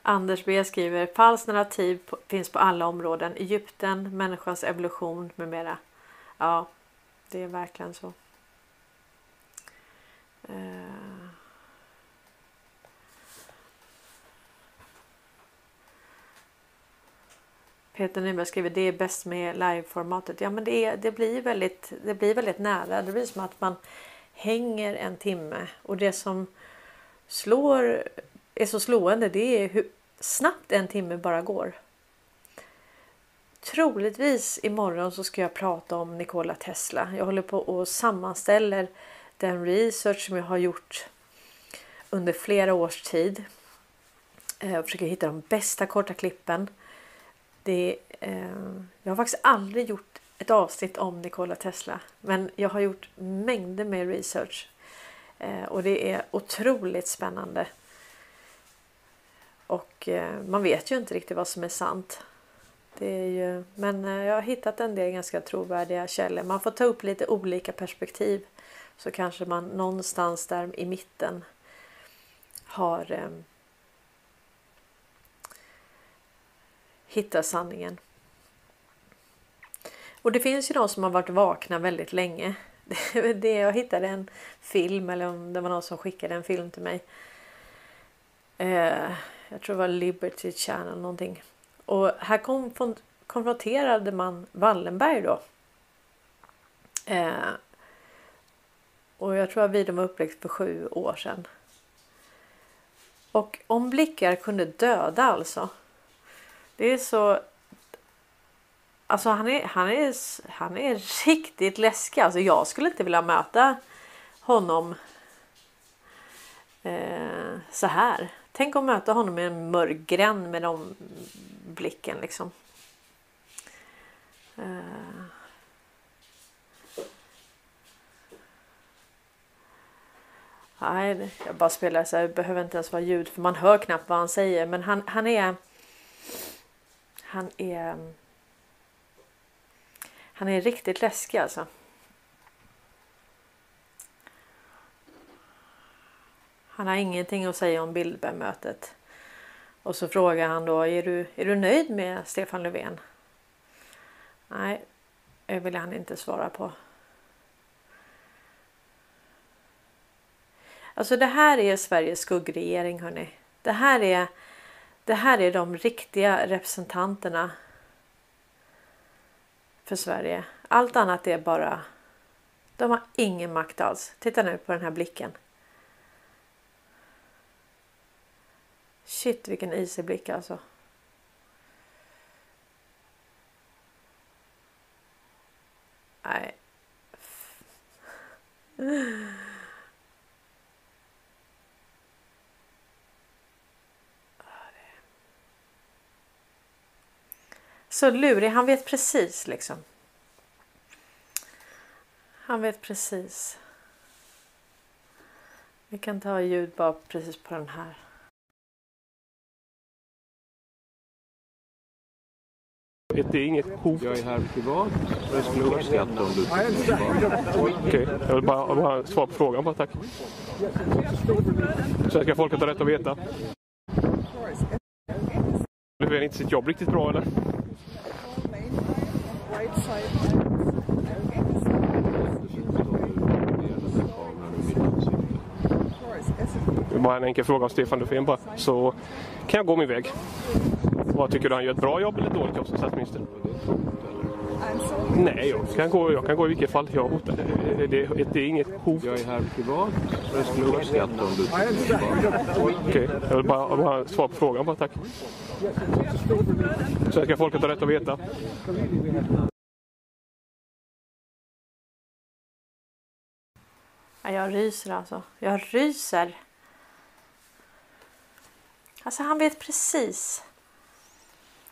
Anders B skriver falskt narrativ finns på alla områden. Egypten, människans evolution med mera. Ja, det är verkligen så. Uh. Peter Nyberg skriver det är bäst med liveformatet. Ja, men det, är, det, blir väldigt, det blir väldigt nära. Det blir som att man hänger en timme och det som slår är så slående det är hur snabbt en timme bara går. Troligtvis imorgon så ska jag prata om Nikola Tesla. Jag håller på och sammanställer den research som jag har gjort under flera års tid. Eh, jag försöker hitta de bästa korta klippen. Det, eh, jag har faktiskt aldrig gjort ett avsnitt om Nikola Tesla, men jag har gjort mängder med research eh, och det är otroligt spännande. Och eh, man vet ju inte riktigt vad som är sant. Det är ju, men eh, jag har hittat en del ganska trovärdiga källor. Man får ta upp lite olika perspektiv så kanske man någonstans där i mitten har eh, hitta sanningen. Och det finns ju de som har varit vakna väldigt länge. (laughs) Det, jag hittade en film eller om det var någon som skickade en film till mig. Eh, jag tror det var Liberty Channel någonting. Och här kom, konfronterade man Wallenberg då. Eh, och jag tror att videon var upplägg för sju år sedan. Och om blickar kunde döda alltså. Det är så. Alltså han är, han är, han är riktigt läskig. Alltså jag skulle inte vilja möta honom. Eh, så här. Tänk att möta honom i en mörk gränd med de blicken liksom. Uh. Nej, jag bara spelar så här, det behöver inte ens vara ljud för man hör knappt vad han säger. Men han, han är... Han är... Han är riktigt läskig alltså. Han har ingenting att säga om bildbemötet. Och så frågar han då, är du, är du nöjd med Stefan Löfven? Nej, det vill han inte svara på. Alltså det här är Sveriges skuggregering hörni. Det här är, det här är de riktiga representanterna för Sverige. Allt annat är bara... De har ingen makt alls. Titta nu på den här blicken. Shit vilken isig blick alltså. Nej. Så lurig, han vet precis liksom. Han vet precis. Vi kan ta ljud bara precis på den här. Det är inget hot. Jag är här privat och jag skulle uppskatta om du Okej, jag vill bara, bara svara på frågan bara tack. Svenska folket har rätt att veta. Löfven inte sitt jobb riktigt bra eller? Det är bara en enkel fråga om Stefan Löfven bara. Så kan jag gå min väg. Vad tycker du han gör ett bra jobb eller ett dåligt jobb som statsminister? Nej, jag kan gå, jag kan gå i vilket fall. Jag hotar. Det, det, det är inget hot. Jag är här privat och jag skulle uppskatta om du Okej, jag vill bara, bara svara på frågan bara tack. Svenska folket har rätt att veta. Jag ryser alltså. Jag ryser. Alltså han vet precis.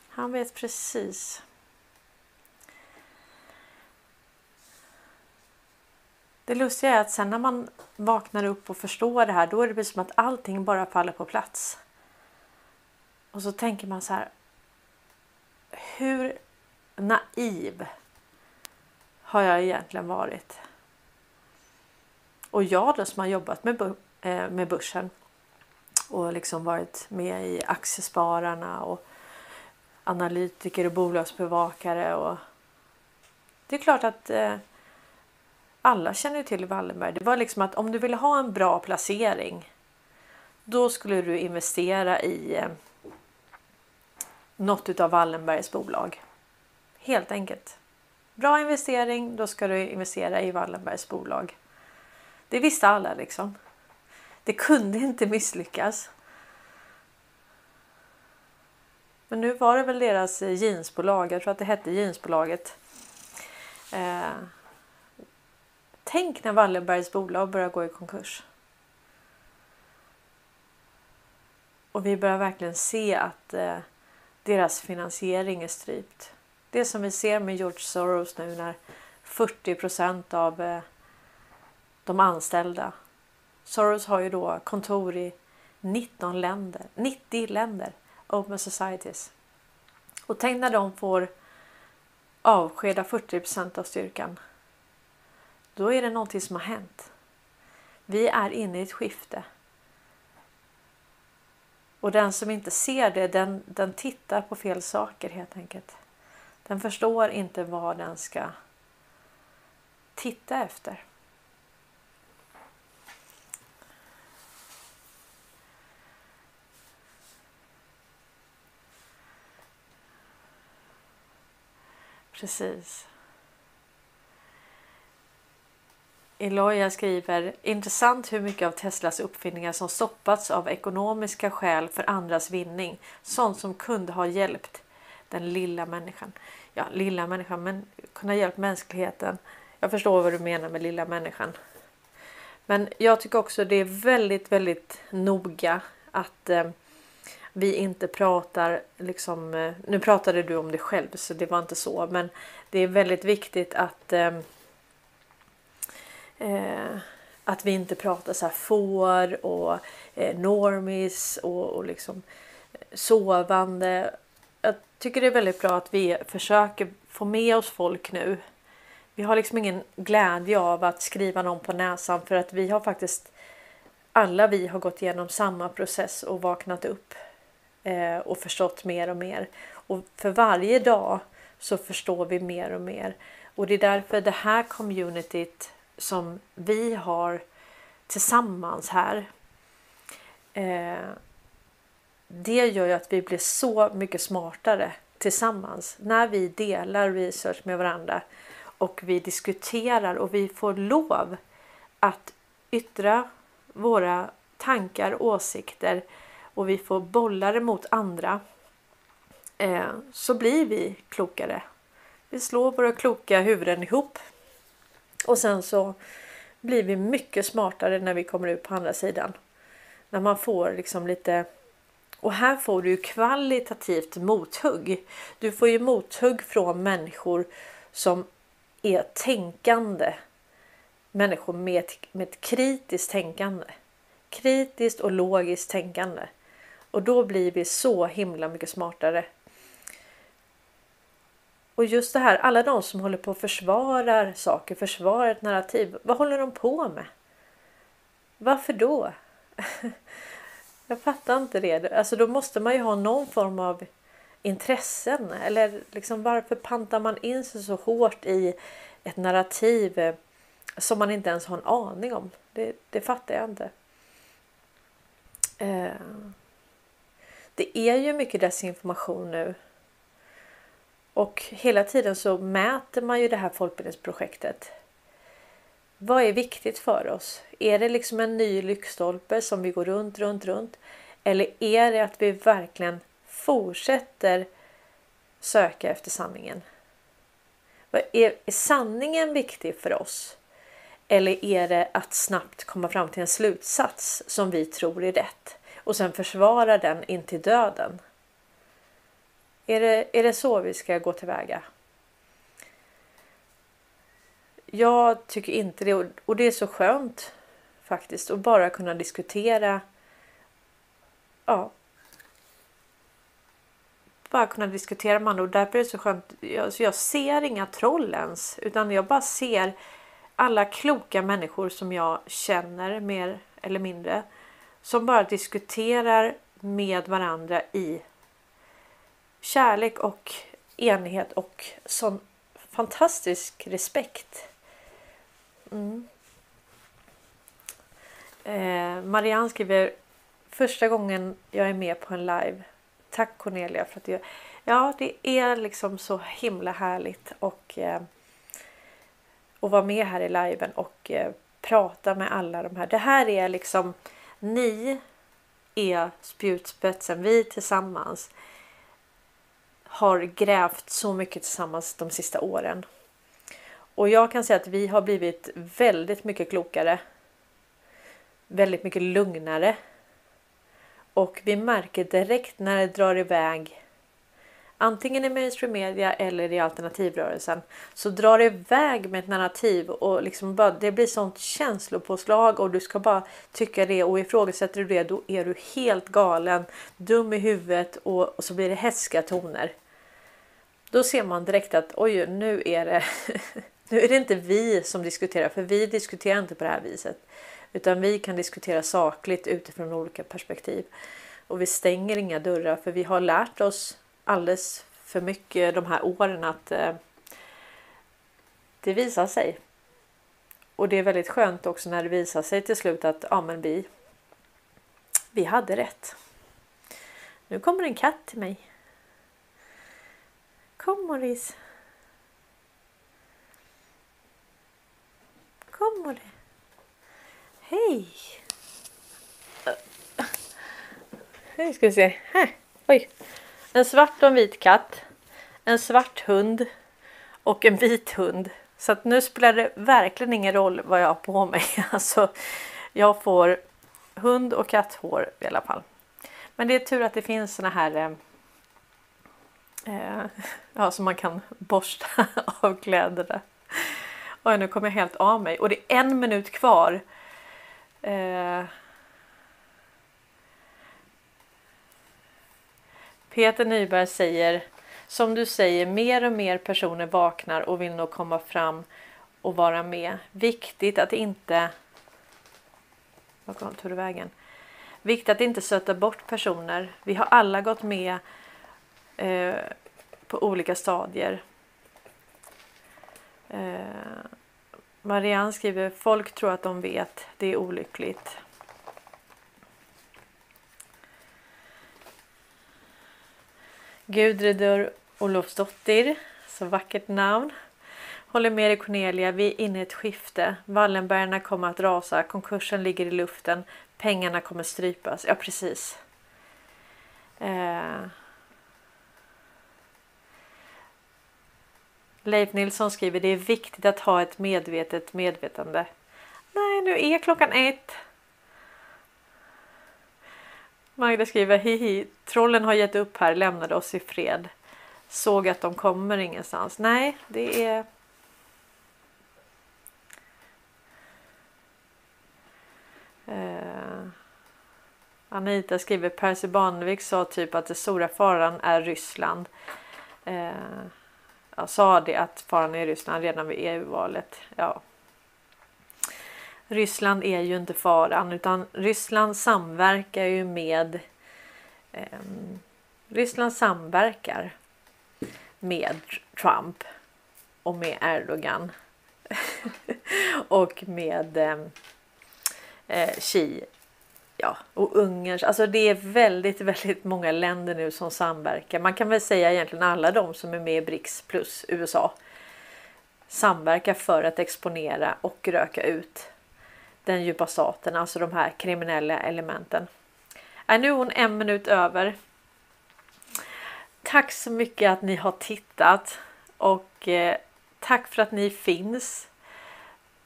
Han vet precis. Det lustiga är att sen när man vaknar upp och förstår det här då är det som att allting bara faller på plats. Och så tänker man så här. Hur naiv har jag egentligen varit? Och jag då som har jobbat med, eh, med börsen och liksom varit med i Aktiespararna och analytiker och bolagsbevakare. Och det är klart att eh, alla känner till Wallenberg. Det var liksom att om du ville ha en bra placering då skulle du investera i eh, något av Wallenbergs bolag. Helt enkelt. Bra investering, då ska du investera i Wallenbergs bolag. Det visste alla liksom. Det kunde inte misslyckas. Men nu var det väl deras eh, jeansbolag, jag tror att det hette jeansbolaget. Eh, tänk när Wallenbergs bolag börjar gå i konkurs. Och vi börjar verkligen se att eh, deras finansiering är strypt. Det som vi ser med George Soros nu när 40 procent av eh, de anställda. Soros har ju då kontor i 19 länder, 90 länder, Open Societies. Och tänk när de får avskeda 40 av styrkan. Då är det någonting som har hänt. Vi är inne i ett skifte. Och den som inte ser det, den, den tittar på fel saker helt enkelt. Den förstår inte vad den ska titta efter. Precis. Eloya skriver intressant hur mycket av Teslas uppfinningar som stoppats av ekonomiska skäl för andras vinning. Sånt som kunde ha hjälpt den lilla människan. Ja, lilla människan, men kunna hjälpa mänskligheten. Jag förstår vad du menar med lilla människan. Men jag tycker också det är väldigt, väldigt noga att eh, vi inte pratar liksom. Eh, nu pratade du om dig själv så det var inte så, men det är väldigt viktigt att eh, eh att vi inte pratar så här får och eh, normis och, och liksom eh, sovande. Jag tycker det är väldigt bra att vi försöker få med oss folk nu. Vi har liksom ingen glädje av att skriva någon på näsan för att vi har faktiskt alla vi har gått igenom samma process och vaknat upp eh, och förstått mer och mer. Och för varje dag så förstår vi mer och mer. Och det är därför det här communityt som vi har tillsammans här. Eh, det gör ju att vi blir så mycket smartare tillsammans när vi delar research med varandra och vi diskuterar och vi får lov att yttra våra tankar, åsikter och vi får bolla det mot andra eh, så blir vi klokare. Vi slår våra kloka huvuden ihop och sen så blir vi mycket smartare när vi kommer ut på andra sidan. När man får liksom lite och här får du kvalitativt mothugg. Du får ju mothugg från människor som är tänkande. Människor med, med ett kritiskt tänkande. Kritiskt och logiskt tänkande. Och då blir vi så himla mycket smartare. Och just det här, alla de som håller på och försvarar saker, försvarar ett narrativ. Vad håller de på med? Varför då? (laughs) Jag fattar inte det. Alltså då måste man ju ha någon form av intressen. Eller liksom varför pantar man in sig så hårt i ett narrativ eh, som man inte ens har en aning om? Det, det fattar jag inte. Eh, det är ju mycket desinformation nu. Och hela tiden så mäter man ju det här folkbildningsprojektet. Vad är viktigt för oss? Är det liksom en ny lyktstolpe som vi går runt, runt, runt? Eller är det att vi verkligen fortsätter söka efter sanningen? Är, är sanningen viktig för oss? Eller är det att snabbt komma fram till en slutsats som vi tror är rätt och sen försvara den in till döden? Är det, är det så vi ska gå tillväga? Jag tycker inte det och det är så skönt faktiskt att bara kunna diskutera. Ja. Bara kunna diskutera med andra och därför är det så skönt. Jag, jag ser inga troll ens utan jag bara ser alla kloka människor som jag känner mer eller mindre som bara diskuterar med varandra i kärlek och enighet och sån fantastisk respekt. Mm. Eh, Marianne skriver första gången jag är med på en live. Tack Cornelia för att du Ja, det är liksom så himla härligt och eh, att vara med här i liven och eh, prata med alla de här. Det här är liksom ni är spjutspetsen. Vi tillsammans har grävt så mycket tillsammans de sista åren. Och jag kan säga att vi har blivit väldigt mycket klokare. Väldigt mycket lugnare. Och vi märker direkt när det drar iväg antingen i mainstream media eller i alternativrörelsen. Så drar det iväg med ett narrativ och liksom bara, det blir sånt känslopåslag och du ska bara tycka det och ifrågasätter du det då är du helt galen, dum i huvudet och, och så blir det hätska toner. Då ser man direkt att oj, nu är det (laughs) nu är det inte vi som diskuterar för vi diskuterar inte på det här viset. Utan vi kan diskutera sakligt utifrån olika perspektiv. Och vi stänger inga dörrar för vi har lärt oss alldeles för mycket de här åren att eh, det visar sig. Och det är väldigt skönt också när det visar sig till slut att ja, men vi, vi hade rätt. Nu kommer en katt till mig. Kom Morris. Kom Maurice. Hej! Nu ska vi se. Här. Oj. En svart och en vit katt. En svart hund. Och en vit hund. Så att nu spelar det verkligen ingen roll vad jag har på mig. (laughs) Alltså, jag får hund och katthår i alla fall. Men det är tur att det finns såna här eh, eh ja, som man kan borsta (laughs) av kläderna. Oj, nu kommer jag helt av mig och det är en minut kvar. Eh, Peter Nyberg säger som du säger, mer och mer personer vaknar och vill nog komma fram och vara med. Viktigt att inte... Vad tog det vägen? Viktigt att inte söta bort personer. Vi har alla gått med eh, på olika stadier. Eh, Marianne skriver folk tror att de vet. Det är olyckligt. Gudridur Olofsdottir, så vackert namn. Håller med dig Cornelia, vi är inne i ett skifte. Wallenbergarna kommer att rasa, konkursen ligger i luften, pengarna kommer strypas. Ja precis. Eh. Leif Nilsson skriver det är viktigt att ha ett medvetet medvetande. Nej, nu är klockan ett. Magda skriver hihi, trollen har gett upp här, lämnade oss i fred. Såg att de kommer ingenstans. Nej, det är... Eh... Anita skriver Percy Barnevik sa typ att den stora faran är Ryssland. Eh... Jag sa det att faran är Ryssland redan vid EU-valet. Ja, Ryssland är ju inte faran utan Ryssland samverkar ju med eh, Ryssland samverkar med Trump och med Erdogan (laughs) och med ehm, eh, Xi ja, och Ungerns. Alltså det är väldigt, väldigt många länder nu som samverkar. Man kan väl säga egentligen alla de som är med i BRICS plus USA samverkar för att exponera och röka ut den djupa staten, alltså de här kriminella elementen. Är nu är hon en minut över. Tack så mycket att ni har tittat och eh, tack för att ni finns.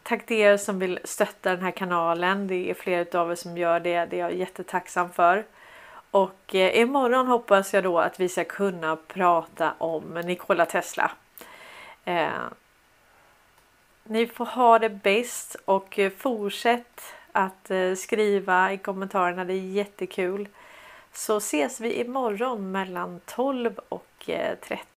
Tack till er som vill stötta den här kanalen. Det är flera av er som gör det. Det är jag jättetacksam för. Och eh, imorgon hoppas jag då att vi ska kunna prata om Nikola Tesla. Eh, ni får ha det bäst och eh, fortsätt att eh, skriva i kommentarerna. Det är jättekul. Så ses vi imorgon mellan 12 och eh, 13.